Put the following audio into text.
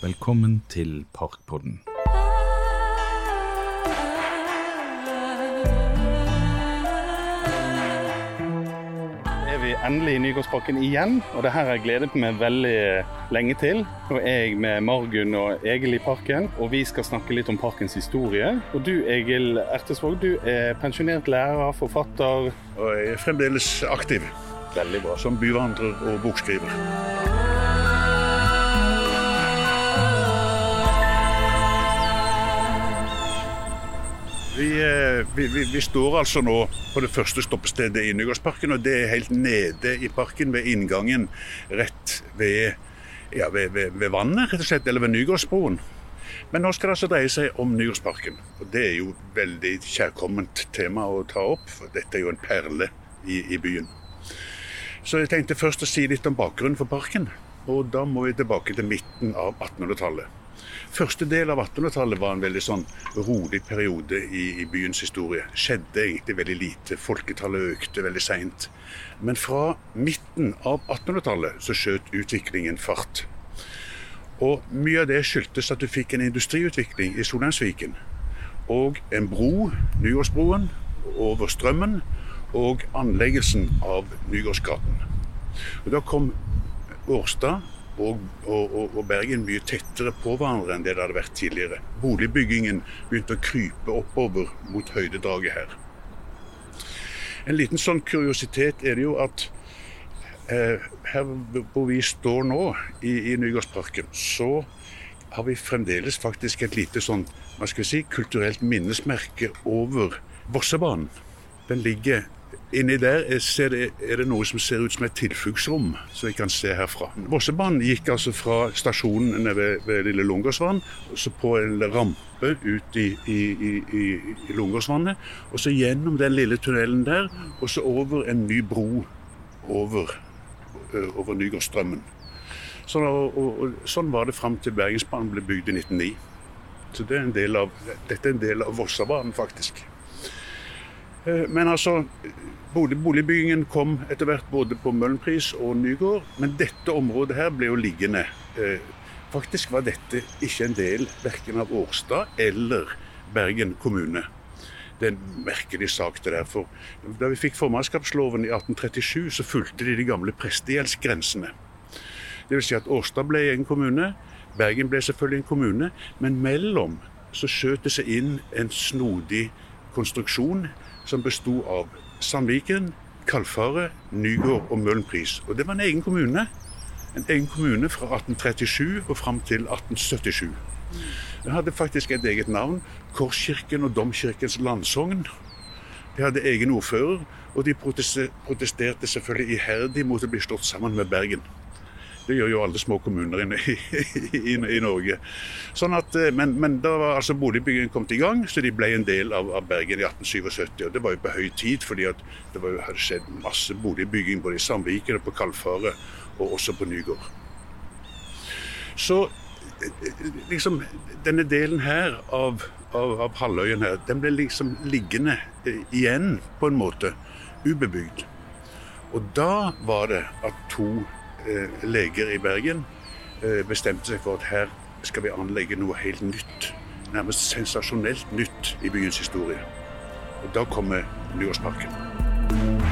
Velkommen til Parkpodden. er vi endelig i Nygårdsparken igjen, og det her har jeg gledet meg veldig lenge til. Nå er jeg med Margunn og Egil i parken, og vi skal snakke litt om parkens historie. Og du Egil Ertesvåg, du er pensjonert lærer, forfatter. Og jeg er fremdeles aktiv Veldig bra. som byvandrer og bokskriver. Vi, vi, vi, står altså nå på det første stoppestedet i Nygårdsparken, og det er helt nede i parken ved inngangen rett ved, ja, ved, ved, ved vannet, rett og slett, eller ved Nygårdsbroen. Men nå skal det altså dreie seg om Nygårdsparken, og det er jo veldig kjærkomment tema å ta opp, for dette er jo en perle i, i byen. Så jeg tenkte først å si litt om bakgrunnen for parken, og da må vi tilbake til midten av 1800-tallet. Første del av 1800-tallet var en veldig sånn rolig periode i, i byens historie. Skjedde egentlig veldig lite. Folketallet økte veldig seint. Men fra midten av 1800-tallet så skjøt utviklingen fart. Og mye av det skyldtes at du fikk en industriutvikling i Solheimsviken. Og en bro, Nygårdsbroen, over Strømmen, og anleggelsen av Nygårdsgaten. Og da kom Årstad og, og, og, Bergen mye tettere på hverandre enn det det hadde vært tidligere. Boligbyggingen begynte å krype oppover mot høydedraget her. En liten sånn kuriositet er det jo at eh, her hvor vi står nå, i, i Nygårdsparken, så har vi fremdeles faktisk et lite sånn, hva skal vi si, kulturelt minnesmerke over Vossebanen. Den ligger Inni der er, det, er det noe som ser ut som et tilfluktsrom, som vi kan se herfra. Vossebanen gikk altså fra stasjonen nede ved, ved Lille Lungårdsvann, og så på en rampe ut i, i, i, i, i og så gjennom den lille tunnelen der, og så over en ny bro over, over Nygårdsstrømmen. Sånn, og, og, sånn var det fram til Bergensbanen ble bygd i 1909. Så det er del av, dette er en del av Vossabanen, faktisk. Eh, Men altså, bolig, boligbyggingen kom etter hvert både på Møhlenpris og Nygård, men dette området her ble jo liggende. Eh, Faktisk var dette ikke en del verken av Årstad eller Bergen kommune. Det er en merkelig sak det der. For da vi fikk formannskapsloven i 1837, så fulgte de de gamle prestegjeldsgrensene. Vil si at Årstad ble en kommune, Bergen ble selvfølgelig en kommune, men mellom så skjøt det seg inn en snodig konstruksjon som besto av Sandviken, Kalfaret, Nygård og Møhlenpris. Og det var en egen kommune. En egen kommune fra 1837 og fram til 1877. Den hadde faktisk et eget navn. Korskirken og Domkirkens landsogn. De hadde egen ordfører, og de protesterte selvfølgelig iherdig mot å bli slått sammen med Bergen. Det gjør jo alle små kommuner i, i, i Norge. Sånn at, eh, men, men da var altså boligbyggingen kommet i gang, så de ble en del av, av Bergen i 1877. Og det var jo på høy tid, fordi det var, hadde skjedd masse boligbygging både i Sandviken og på Kalfaret, og også på Nygård. Så eh, liksom denne delen her av, av, av halvøyen her, den ble liksom liggende eh, igjen på en måte, ubebygd. Og da var det at to eh, leger i Bergen eh, bestemte seg for at her skal vi anlegge noe helt nytt. Nærmest sensasjonelt nytt i byens historie. Og da kommer Nygårdsparken.